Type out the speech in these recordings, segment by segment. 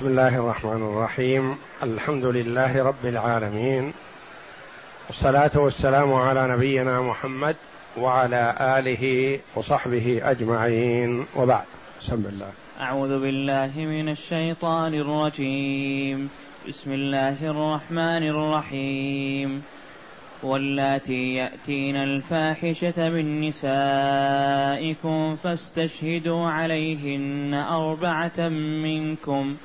بسم الله الرحمن الرحيم. الحمد لله رب العالمين. والصلاة والسلام على نبينا محمد وعلى آله وصحبه أجمعين. وبعد. بسم الله. أعوذ بالله من الشيطان الرجيم. بسم الله الرحمن الرحيم. واللاتي يأتين الفاحشة من نسائكم فاستشهدوا عليهن أربعة منكم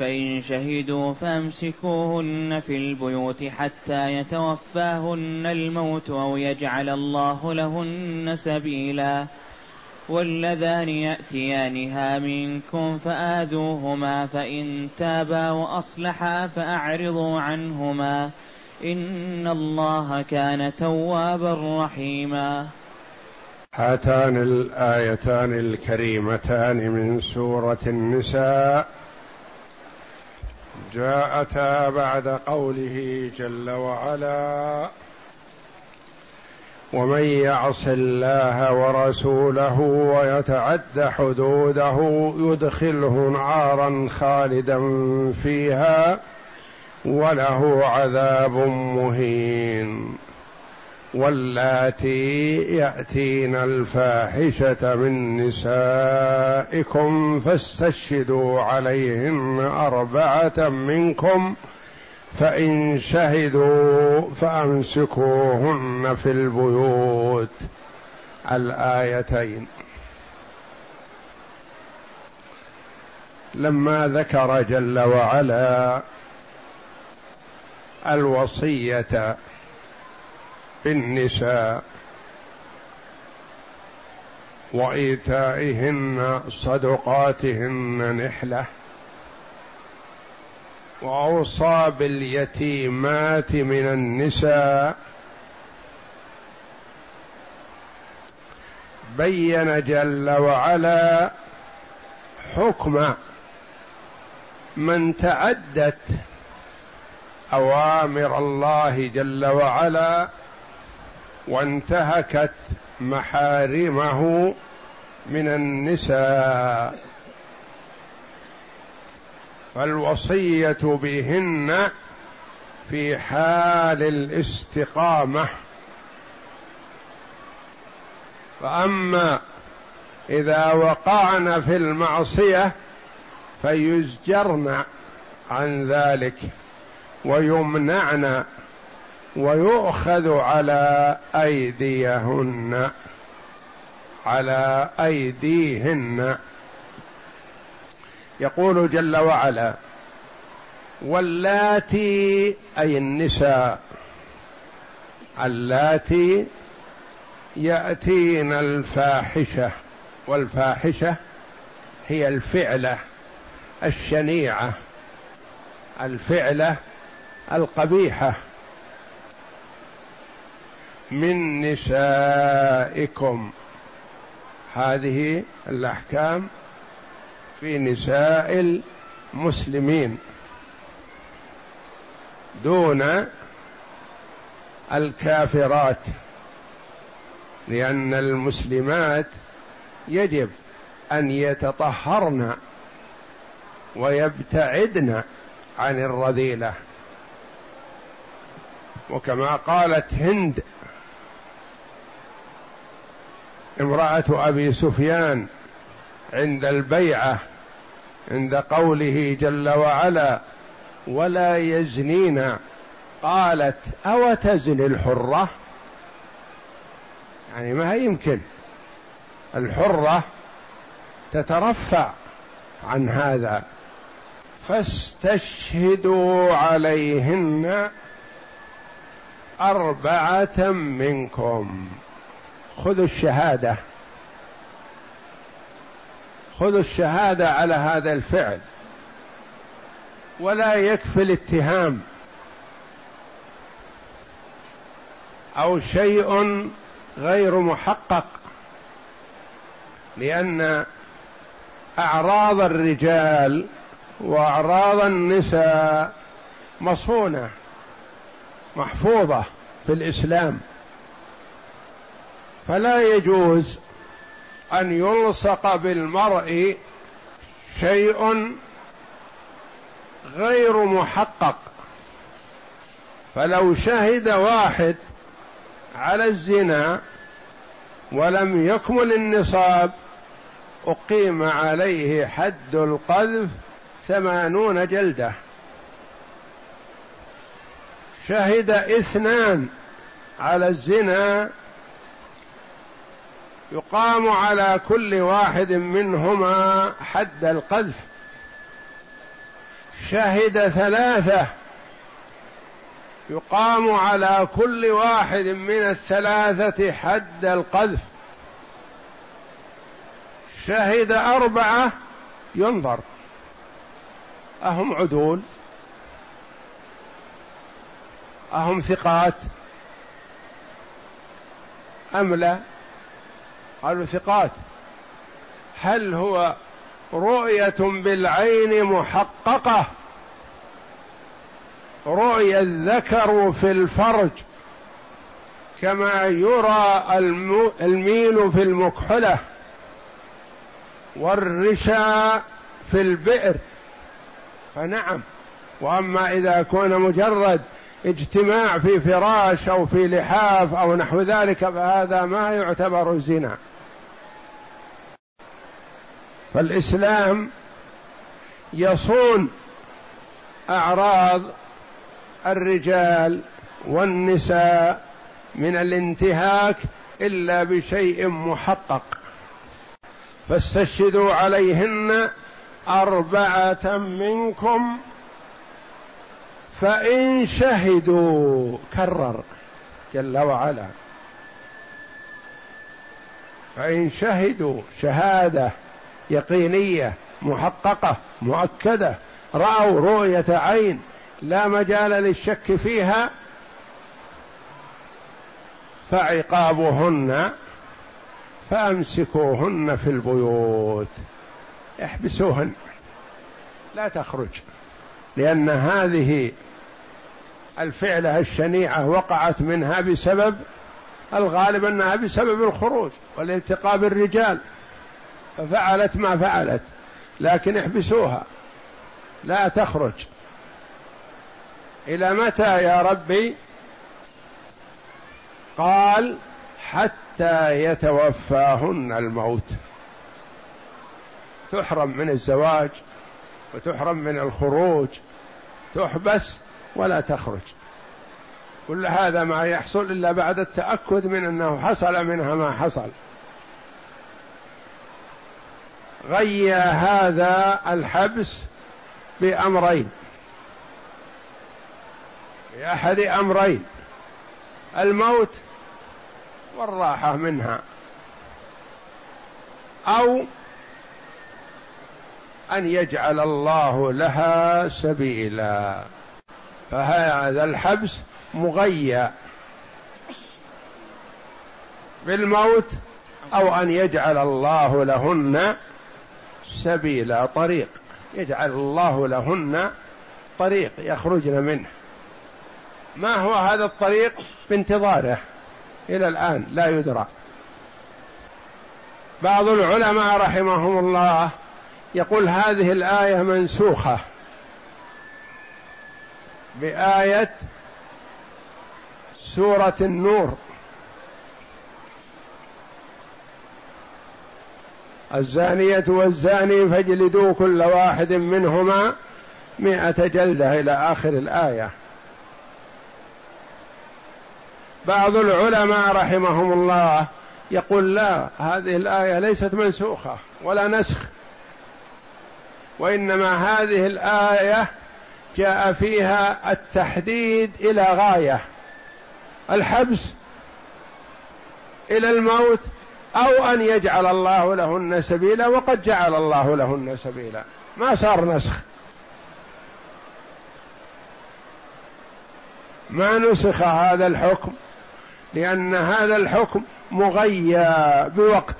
فإن شهدوا فأمسكوهن في البيوت حتى يتوفاهن الموت أو يجعل الله لهن سبيلا واللذان يأتيانها منكم فآذوهما فإن تابا وأصلحا فأعرضوا عنهما إن الله كان توابا رحيما. هاتان الآيتان الكريمتان من سورة النساء جاءتا بعد قوله جل وعلا ومن يعص الله ورسوله ويتعد حدوده يدخله نارا خالدا فيها وله عذاب مهين. واللاتي يأتين الفاحشة من نسائكم فاستشهدوا عليهن أربعة منكم فإن شهدوا فأمسكوهن في البيوت. الآيتين. لما ذكر جل وعلا الوصية بالنساء وإيتائهن صدقاتهن نحلة وأوصى باليتيمات من النساء بين جل وعلا حكم من تعدت أوامر الله جل وعلا وانتهكت محارمه من النساء. فالوصية بهن في حال الاستقامة. فأما إذا وقعن في المعصية فيزجرن عن ذلك ويمنعن ويؤخذ على أيديهن على أيديهن. يقول جل وعلا واللاتي أي النساء اللاتي يأتين الفاحشة والفاحشة هي الفعلة الشنيعة الفعلة القبيحة. من نسائكم. هذه الأحكام في نساء المسلمين. دون الكافرات. لأن المسلمات يجب أن يتطهرن ويبتعدن عن الرذيلة. وكما قالت هند امرأة أبي سفيان عند البيعة عند قوله جل وعلا ولا يزنين قالت أو تزني الحرة؟ يعني ما يمكن. الحرة تترفع عن هذا. فاستشهدوا عليهن أربعة منكم خذوا الشهادة. خذوا الشهادة على هذا الفعل. ولا يكفي الاتهام. أو شيء غير محقق. لأن أعراض الرجال وأعراض النساء مصونه محفوظة في الإسلام. فلا يجوز أن يلصق بالمرء شيء غير محقق. فلو شهد واحد على الزنا ولم يكمل النصاب أقيم عليه حد القذف ثمانون جلدة. شهد اثنان على الزنا يقام على كل واحد منهما حد القذف. شهد ثلاثة. يقام على كل واحد من الثلاثة حد القذف. شهد أربعة ينظر. أهم عدول. أهم ثقات. أم لا؟ قالوا ثقات. هل هو رؤية بالعين محققة؟ رؤيا الذكر في الفرج كما يرى الميل في المكحله والرشا في البئر. فنعم وأما إذا كان مجرد اجتماع في فراش أو في لحاف أو نحو ذلك فهذا ما يعتبر زنا فالإسلام يصون أعراض الرجال والنساء من الانتهاك إلا بشيء محقق. فاستشهدوا عليهن أربعة منكم فإن شهدوا كرر جل وعلا. فإن شهدوا شهادة يقينية محققة مؤكدة. رأوا رؤية عين. لا مجال للشك فيها. فعقابهن فأمسكوهن في البيوت. احبسوهن. لا تخرج. لأن هذه الفعلة الشنيعة وقعت منها بسبب الغالب أنها بسبب الخروج والالتقاء بالرجال. ففعلت ما فعلت. لكن احبسوها. لا تخرج. إلى متى يا ربي؟ قال حتى يتوفاهن الموت. تحرم من الزواج وتحرم من الخروج. تحبس ولا تخرج. كل هذا ما يحصل إلا بعد التأكد من أنه حصل منها ما حصل. غي هذا الحبس بأمرين. بأحد أمرين. الموت والراحة منها. أو أن يجعل الله لها سبيلا. فهذا الحبس مغيى بالموت أو أن يجعل الله لهن سبيلا طريق. يجعل الله لهن طريق يخرجن منه. ما هو هذا الطريق؟ بانتظاره. إلى الآن لا يدرى. بعض العلماء رحمهم الله يقول هذه الآية منسوخة. بآية سورة النور. الزانية والزاني فاجلدوا كل واحد منهما مئة جلدة إلى آخر الآية. بعض العلماء رحمهم الله يقول لا هذه الآية ليست منسوخة ولا نسخ وإنما هذه الآية جاء فيها التحديد إلى غاية الحبس إلى الموت أو أن يجعل الله لهن سبيلا وقد جعل الله لهن سبيلا. ما صار نسخ. ما نسخ هذا الحكم لأن هذا الحكم مغيى بوقت.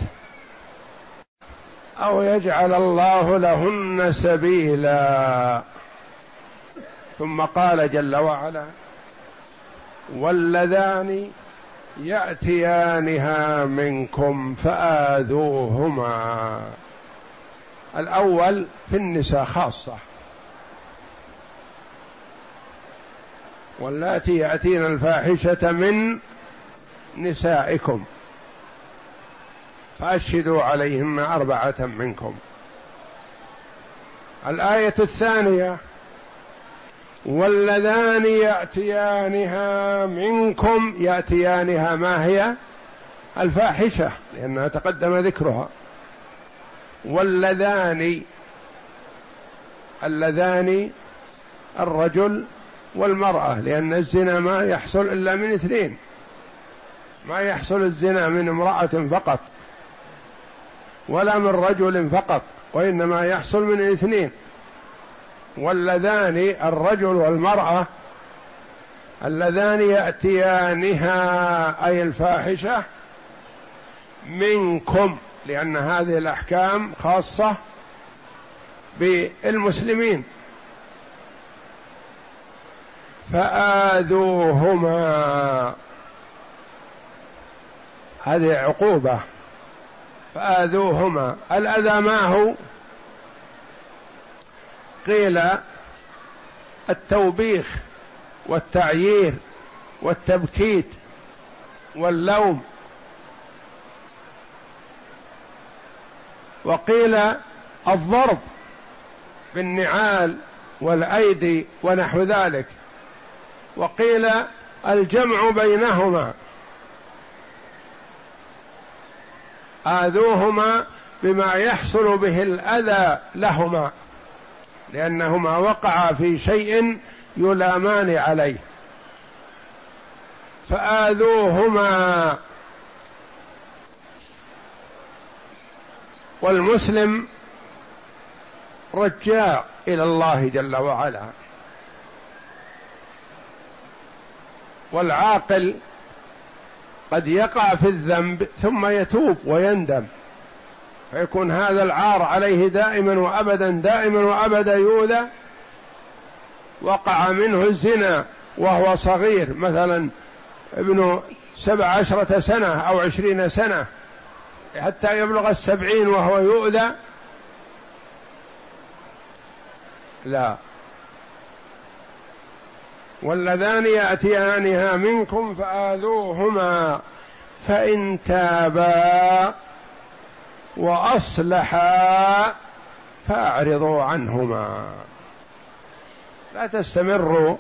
أو يجعل الله لهن سبيلا. ثم قال جل وعلا واللذان يأتيانها منكم فآذوهما. الأول في النساء خاصة. واللاتي يأتين الفاحشة من نسائكم. فأشهدوا عليهن أربعة منكم. الآية الثانية. واللذان يأتيانها منكم يأتيانها ما هي؟ الفاحشة لأنها تقدم ذكرها. واللذان اللذان الرجل والمرأة لأن الزنا ما يحصل إلا من اثنين. ما يحصل الزنا من امرأة فقط ولا من رجل فقط وإنما يحصل من اثنين. واللذان الرجل والمرأة اللذان يأتيانها أي الفاحشة منكم لأن هذه الأحكام خاصة بالمسلمين. فآذوهما. هذه عقوبة. فآذوهما. الأذى ما هو؟ قيل التوبيخ والتعيير والتبكيت واللوم. وقيل الضرب بالنعال والأيدي ونحو ذلك. وقيل الجمع بينهما. آذوهما بما يحصل به الأذى لهما. لأنهما وقعا في شيء يلامان عليه. فآذوهما والمسلم رجاء إلى الله جل وعلا. والعاقل قد يقع في الذنب ثم يتوب ويندم. فيكون هذا العار عليه دائما وأبدا دائما وأبدا يؤذى. وقع منه الزنا وهو صغير مثلا ابن سبع عشرة سنة أو عشرين سنة حتى يبلغ السبعين وهو يؤذى. لا. واللذان يأتيانها منكم فآذوهما فإن تابا. واصلحا فأعرضوا عنهما. لا تستمروا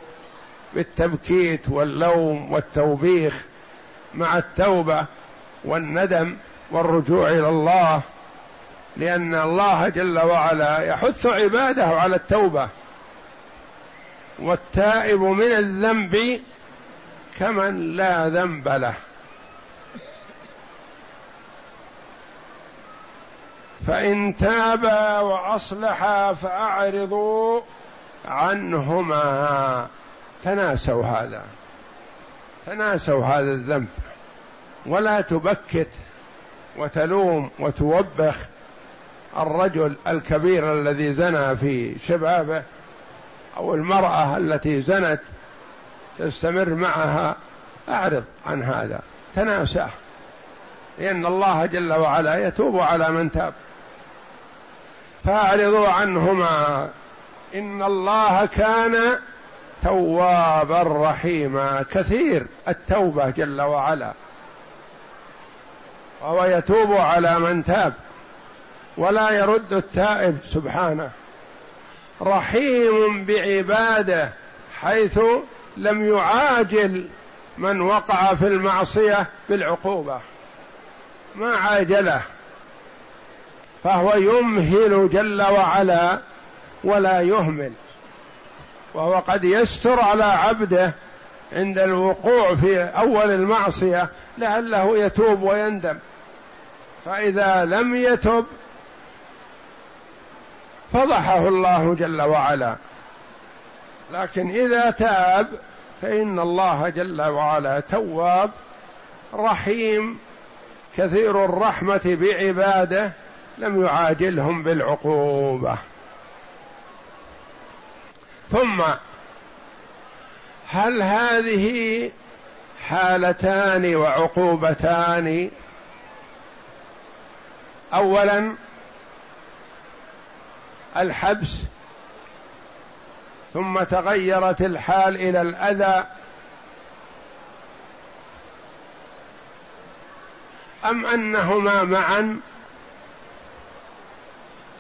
بالتبكيت واللوم والتوبيخ مع التوبة والندم والرجوع إلى الله لأن الله جل وعلا يحث عباده على التوبة. والتائب من الذنب كمن لا ذنب له. فإن تابا وأصلحا فأعرضوا عنهما. تناسوا هذا. تناسوا هذا الذنب. ولا تبكت وتلوم وتوبخ الرجل الكبير الذي زنى في شبابه أو المرأة التي زنت تستمر معها. أعرض عن هذا. تناساه لأن الله جل وعلا يتوب على من تاب. فاعرضوا عنهما. إن الله كان توابا رحيما. كثير التوبة جل وعلا. وهو يتوب على من تاب. ولا يرد التائب سبحانه. رحيم بعباده حيث لم يعاجل من وقع في المعصية بالعقوبة. ما عاجله. فهو يمهل جل وعلا ولا يهمل وهو قد يستر على عبده عند الوقوع في أول المعصية لعله يتوب ويندم. فإذا لم يتب فضحه الله جل وعلا. لكن إذا تاب فإن الله جل وعلا تواب رحيم كثير الرحمة بعباده لم يعاجلهم بالعقوبة. ثم هل هذه حالتان وعقوبتان؟ اولا الحبس ثم تغيرت الحال إلى الأذى. أم أنهما معا؟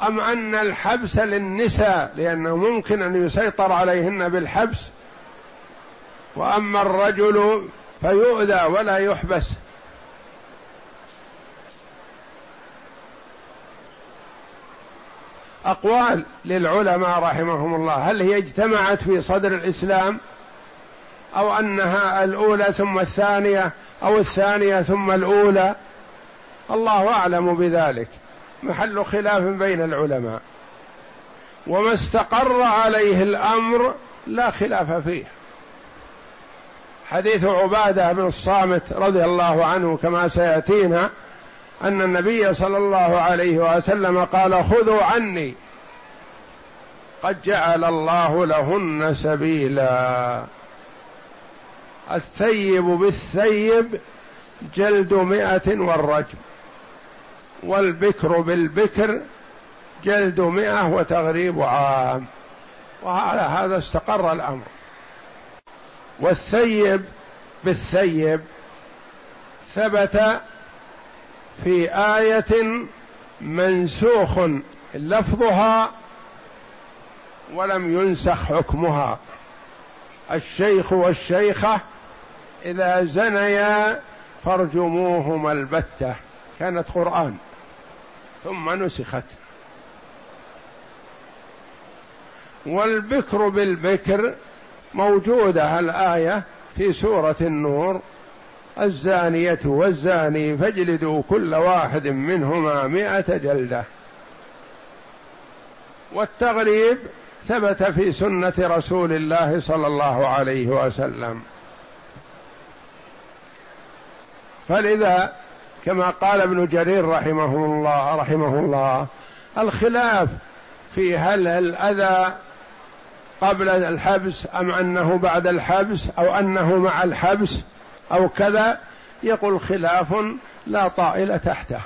أم أن الحبس للنساء لأنه ممكن أن يسيطر عليهن بالحبس؟ وأما الرجل فيؤذى ولا يحبس. أقوال للعلماء رحمهم الله. هل هي اجتمعت في صدر الإسلام أو أنها الأولى ثم الثانية أو الثانية ثم الأولى؟ الله أعلم بذلك. محل خلاف بين العلماء. وما استقر عليه الأمر لا خلاف فيه. حديث عبادة بن الصامت رضي الله عنه كما سيأتينا أن النبي صلى الله عليه وسلم قال خذوا عني. قد جعل الله لهن سبيلا. الثيب بالثيب جلد مئة والرجم. والبكر بالبكر جلد مئة وتغريب عام. وعلى هذا استقر الأمر. والثيب بالثيب ثبت في آية منسوخ لفظها ولم ينسخ حكمها. الشيخ والشيخة إذا زنيا فارجموهما البتة. كانت قرآن. ثم نسخت. والبكر بالبكر موجودة الآية في سورة النور. الزانية والزاني فاجلدوا كل واحد منهما مائة جلدة. والتغريب ثبت في سنة رسول الله صلى الله عليه وسلم. فلذا كما قال ابن جرير رحمه الله رحمه الله الخلاف في هل الأذى قبل الحبس أم أنه بعد الحبس أو أنه مع الحبس أو كذا يقول خلاف لا طائل تحته.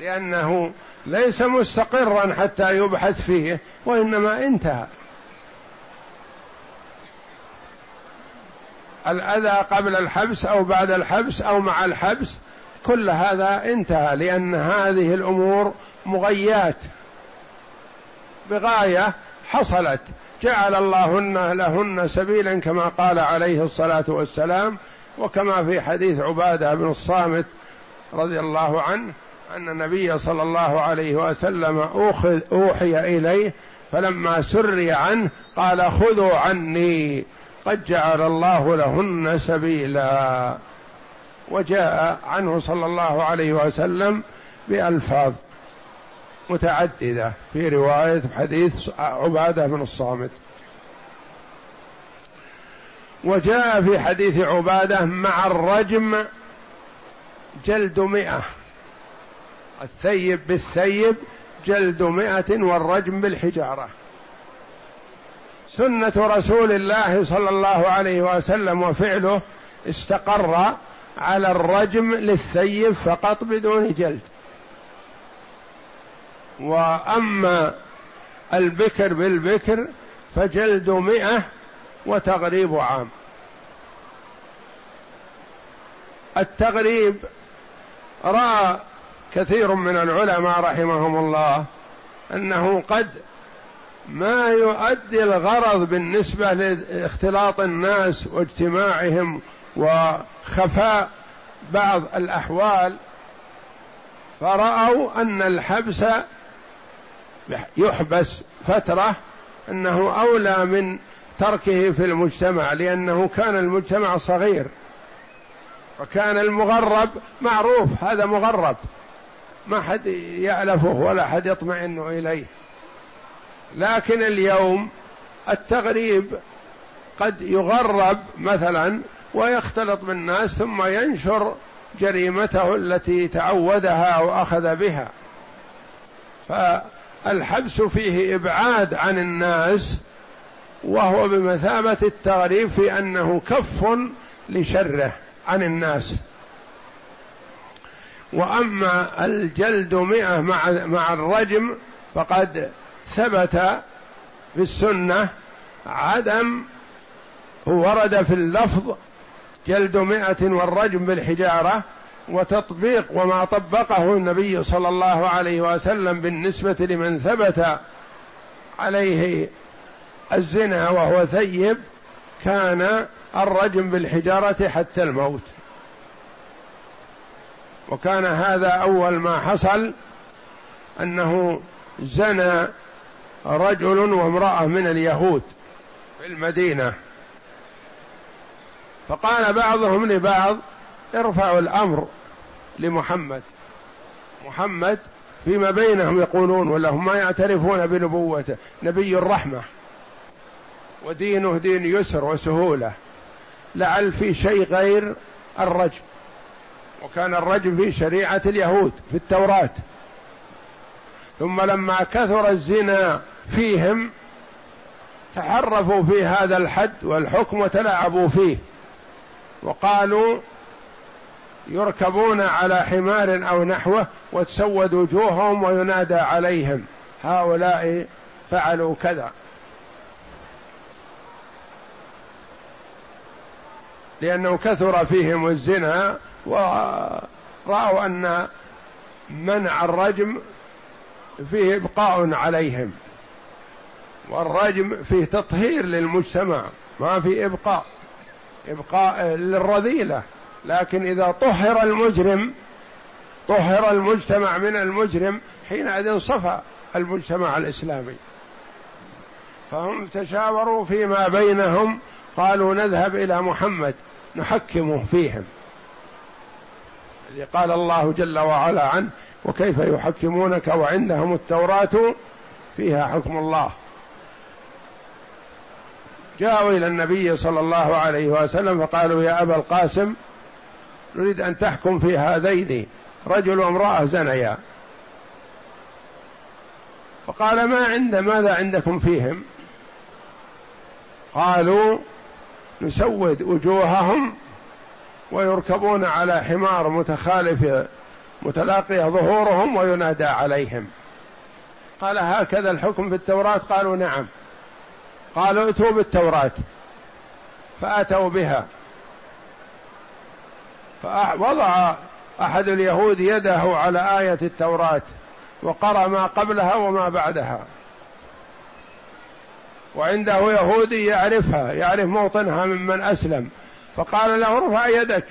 لأنه ليس مستقرا حتى يبحث فيه وإنما انتهى. الأذى قبل الحبس أو بعد الحبس أو مع الحبس كل هذا انتهى لأن هذه الأمور مغيات بغاية حصلت. جعل اللهن لهن سبيلا كما قال عليه الصلاة والسلام وكما في حديث عبادة بن الصامت رضي الله عنه أن النبي صلى الله عليه وسلم أوحي إليه فلما سري عنه قال خذوا عني. قد جعل الله لهن سبيلا. وجاء عنه صلى الله عليه وسلم بألفاظ متعددة في رواية حديث عبادة بن الصامت. وجاء في حديث عبادة مع الرجم جلد مئة. الثيب بالثيب جلد مئة والرجم بالحجارة. سنة رسول الله صلى الله عليه وسلم وفعله استقر على الرجم للثيب فقط بدون جلد. وأما البكر بالبكر فجلد مئة وتغريب عام. التغريب رأى كثير من العلماء رحمهم الله أنه قد ما يؤدي الغرض بالنسبة لاختلاط الناس واجتماعهم وخفاء بعض الأحوال فرأوا أن الحبس يحبس فترة أنه أولى من تركه في المجتمع لأنه كان المجتمع صغير وكان المغرب معروف هذا مغرب ما حد يألفه ولا حد يطمئن إليه. لكن اليوم التغريب قد يغرب مثلا ويختلط بالناس ثم ينشر جريمته التي تعودها وأخذ بها. فالحبس فيه إبعاد عن الناس وهو بمثابة التغريب في أنه كف لشره عن الناس. وأما الجلد مئة مع مع الرجم فقد ثبت في السنة عدم ورد في اللفظ جلد مئة والرجم بالحجارة وتطبيق وما طبقه النبي صلى الله عليه وسلم بالنسبة لمن ثبت عليه الزنا وهو ثيب كان الرجم بالحجارة حتى الموت. وكان هذا أول ما حصل أنه زنى رجل وامرأة من اليهود في المدينة. فقال بعضهم لبعض ارفعوا الأمر لمحمد. محمد فيما بينهم يقولون ولا هم ما يعترفون بنبوته نبي الرحمة. ودينه دين يسر وسهولة. لعل في شيء غير الرجم. وكان الرجم في شريعة اليهود في التوراة. ثم لما كثر الزنا فيهم تحرفوا في هذا الحد والحكم وتلاعبوا فيه وقالوا يركبون على حمار أو نحوه وتسود وجوههم وينادى عليهم هؤلاء فعلوا كذا. لأنه كثر فيهم الزنا ورأوا أن منع الرجم فيه إبقاء عليهم. والرجم فيه تطهير للمجتمع ما في إبقاء إبقاء للرذيلة. لكن إذا طهر المجرم طهر المجتمع من المجرم حينئذ صفى المجتمع الإسلامي. فهم تشاوروا فيما بينهم قالوا نذهب إلى محمد نحكمه فيهم. الذي قال الله جل وعلا عنه وكيف يحكمونك وعندهم التوراة؟ فيها حكم الله. جاءوا إلى النبي صلى الله عليه وسلم فقالوا يا أبا القاسم نريد أن تحكم في هذين رجل وامرأة زنيا. فقال ما عند ماذا عندكم فيهم؟ قالوا نسود وجوههم ويركبون على حمار متخالف متلاقي ظهورهم وينادى عليهم. قال هكذا الحكم في التوراة؟ قالوا نعم. قالوا ائتوا بالتوراة. فأتوا بها. فوضع أحد اليهود يده على آية التوراة وقرأ ما قبلها وما بعدها. وعنده يهودي يعرفها يعرف موطنها ممن أسلم. فقال له ارفع يدك.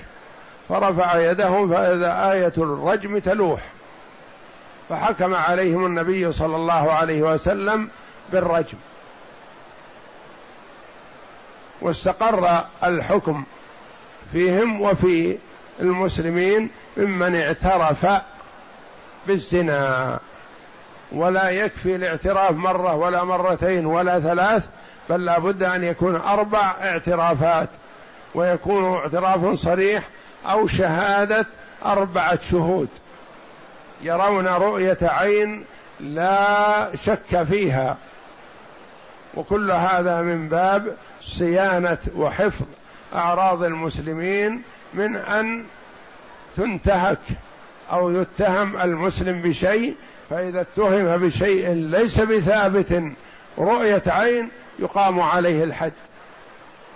فرفع يده فإذا آية الرجم تلوح. فحكم عليهم النبي صلى الله عليه وسلم بالرجم. واستقر الحكم فيهم وفي المسلمين ممن اعترف بالزنا. ولا يكفي الاعتراف مرة ولا مرتين ولا ثلاث بل لا بد أن يكون أربع اعترافات ويكون اعتراف صريح أو شهادة أربعة شهود. يرون رؤية عين لا شك فيها. وكل هذا من باب صيانة وحفظ أعراض المسلمين من أن تنتهك أو يتهم المسلم بشيء فإذا اتهم بشيء ليس بثابت رؤية عين يقام عليه الحد.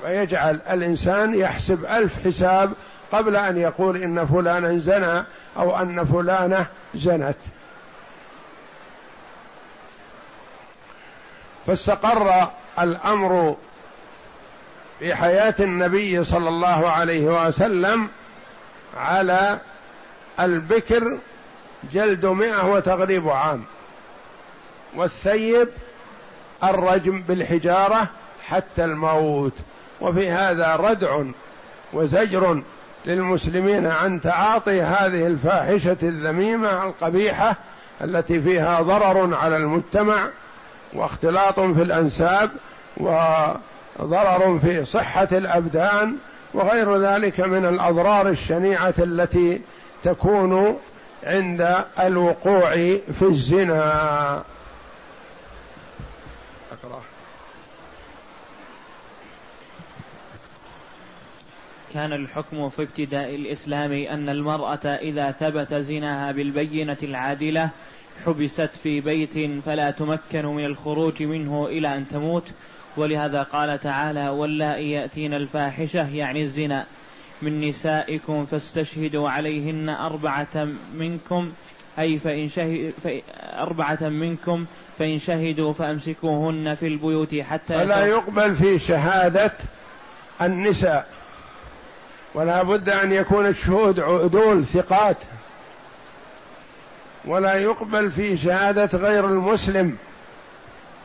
ويجعل الإنسان يحسب ألف حساب قبل أن يقول إن فلانا زنى أو أن فلانة زنت. فاستقر الأمر في حياة النبي صلى الله عليه وسلم على البكر جلد مئة وتغريب عام والثيب الرجم بالحجارة حتى الموت. وفي هذا ردع وزجر للمسلمين عن تعاطي هذه الفاحشة الذميمة القبيحة التي فيها ضرر على المجتمع واختلاط في الأنساب وضرر في صحة الأبدان وغير ذلك من الأضرار الشنيعة التي تكون عند الوقوع في الزنا. أقرأ كان الحكم في ابتداء الإسلام أن المرأة إذا ثبت زناها بالبينة العادلة حبست في بيت فلا تمكن من الخروج منه إلى أن تموت ولهذا قال تعالى واللائي يأتين الفاحشة يعني الزنا. من نسائكم فاستشهدوا عليهن أربعة منكم أي فإن شهد أربعة منكم فإن شهدوا فأمسكوهن في البيوت حتى فلا يقبل في شهادة النساء. ولا بد أن يكون الشهود عدول ثقات. ولا يقبل في شهادة غير المسلم.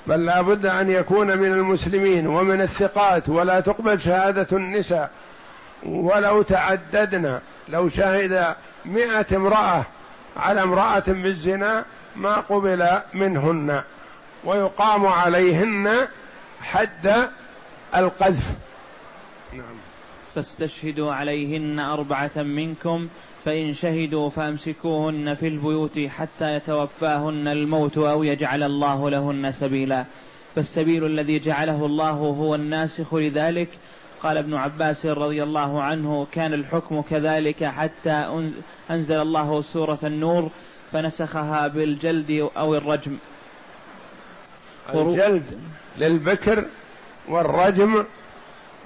بل لا بد أن يكون من المسلمين ومن الثقات ولا تقبل شهادة النساء. ولو تعددنا لو شهد مئة امرأة على امرأة بالزنا ما قبل منهن ويقام عليهن حد القذف. نعم فاستشهدوا عليهن أربعة منكم فإن شهدوا فأمسكوهن في البيوت حتى يتوفاهن الموت أو يجعل الله لهن سبيلا. فالسبيل الذي جعله الله هو الناسخ لذلك. قال ابن عباس رضي الله عنه كان الحكم كذلك حتى أنزل الله سورة النور فنسخها بالجلد أو الرجم. الجلد للبكر والرجم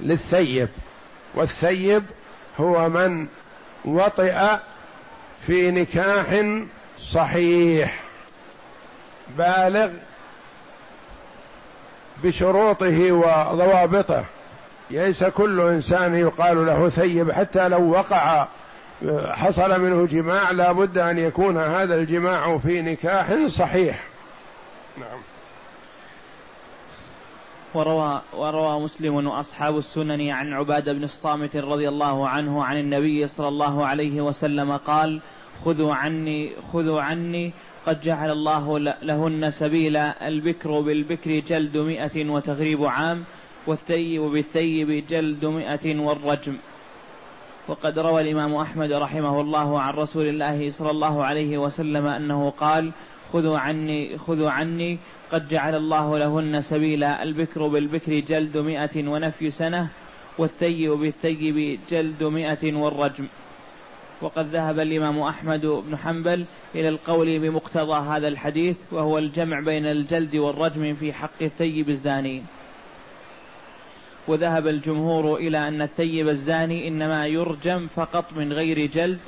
للثيب. والثيب هو من وطئ في نكاح صحيح. بالغ بشروطه وضوابطه. ليس كل إنسان يقال له ثيب. حتى لو وقع حصل منه جماع لا بد أن يكون هذا الجماع في نكاح صحيح. نعم. وروى وروى مسلم وأصحاب السنن عن عبادة بن الصامت رضي الله عنه عن النبي صلى الله عليه وسلم قال خذوا عني خذوا عني قد جعل الله لهن سبيلا البكر بالبكر جلد مئة وتغريب عام والثيب بالثيب جلد مئة والرجم. وقد روى الإمام أحمد رحمه الله عن رسول الله صلى الله عليه وسلم أنه قال خذوا عني خذوا عني. قد جعل الله لهن سبيلا. البكر بالبكر جلد مئة ونفي سنة والثيب بالثيب جلد مئة والرجم. وقد ذهب الإمام أحمد بن حنبل إلى القول بمقتضى هذا الحديث وهو الجمع بين الجلد والرجم في حق الثيب الزاني. وذهب الجمهور إلى أن الثيب الزاني إنما يرجم فقط من غير جلد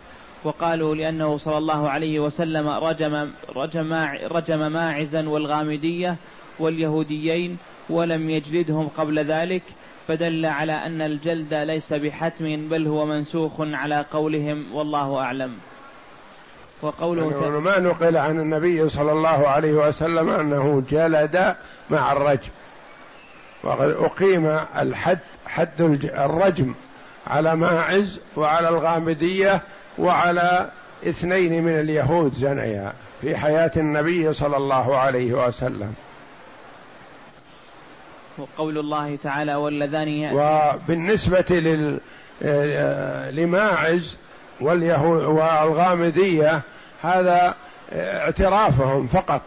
وقالوا لأنه صلى الله عليه وسلم رجم رجم رجم ماعزا والغامدية واليهوديين ولم يجلدهم قبل ذلك فدل على أن الجلد ليس بحتم بل هو منسوخ على قولهم والله أعلم. وقوله يعني ما نقل عن النبي صلى الله عليه وسلم أنه جلد مع الرجم. وقد أقيم الحد حد الرجم على ماعز وعلى الغامدية وعلى اثنين من اليهود زنيا في حياة النبي صلى الله عليه وسلم. وقول الله تعالى واللذان يأتي. وبالنسبة لل لماعز واليهود والغامدية هذا اعترافهم فقط.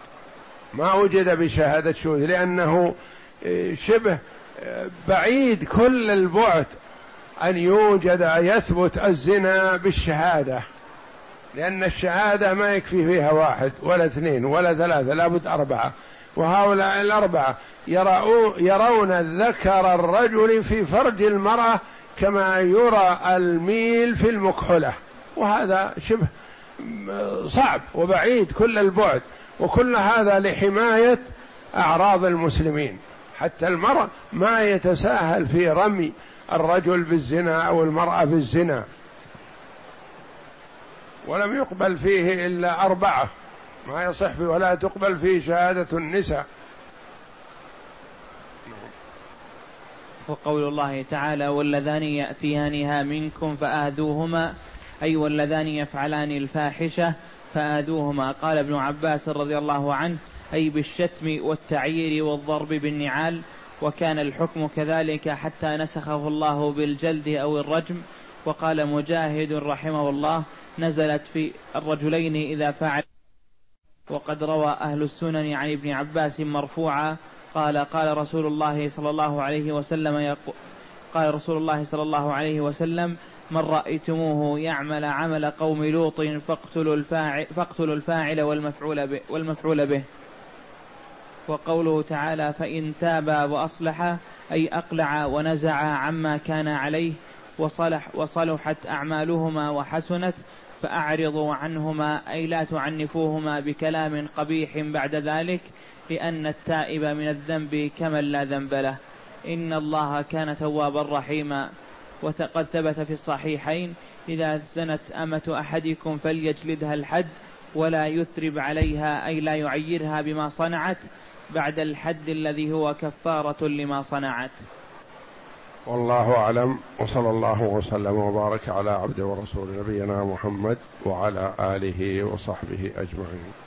ما وجد بشهادة شهود لأنه شبه بعيد كل البعد أن يوجد يثبت الزنا بالشهادة لأن الشهادة ما يكفي فيها واحد ولا اثنين ولا ثلاثة لابد أربعة. وهؤلاء الأربعة يرون ذكر الرجل في فرج المرأة كما يرى الميل في المكحلة وهذا شبه صعب وبعيد كل البعد وكل هذا لحماية أعراض المسلمين. حتى المرأة ما يتساهل في رمي الرجل بالزنا أو المرأة بالزنا. ولم يقبل فيه إلا أربعة. ما يصح ولا تقبل فيه شهادة النساء. وقول الله تعالى واللذان يأتيانها منكم فآذوهما. أي واللذان يفعلان الفاحشة فآذوهما. قال ابن عباس رضي الله عنه أي بالشتم والتعيير والضرب بالنعال وكان الحكم كذلك حتى نسخه الله بالجلد أو الرجم. وقال مجاهد رحمه الله نزلت في الرجلين إذا فعل. وقد روى أهل السنن عن ابن عباس مرفوعا قال قال رسول الله صلى الله عليه وسلم قال رسول الله صلى الله عليه وسلم من رأيتموه يعمل عمل قوم لوط فاقتلوا الفاعل, فاقتلوا الفاعل والمفعول به, والمفعول به. وقوله تعالى فإن تابا وأصلحا أي أقلع ونزع عما كان عليه وصلح وصلحت أعمالهما وحسنت فأعرضوا عنهما أي لا تعنفوهما بكلام قبيح بعد ذلك لأن التائب من الذنب كمن لا ذنب له. إن الله كان توابا رحيما. وقد ثبت في الصحيحين إذا زنت أمة أحدكم فليجلدها الحد ولا يثرب عليها أي لا يعيرها بما صنعت بعد الحد الذي هو كفارة لما صنعت. والله أعلم وصلى الله وسلم وبارك على عبد ورسول نبينا محمد وعلى آله وصحبه أجمعين.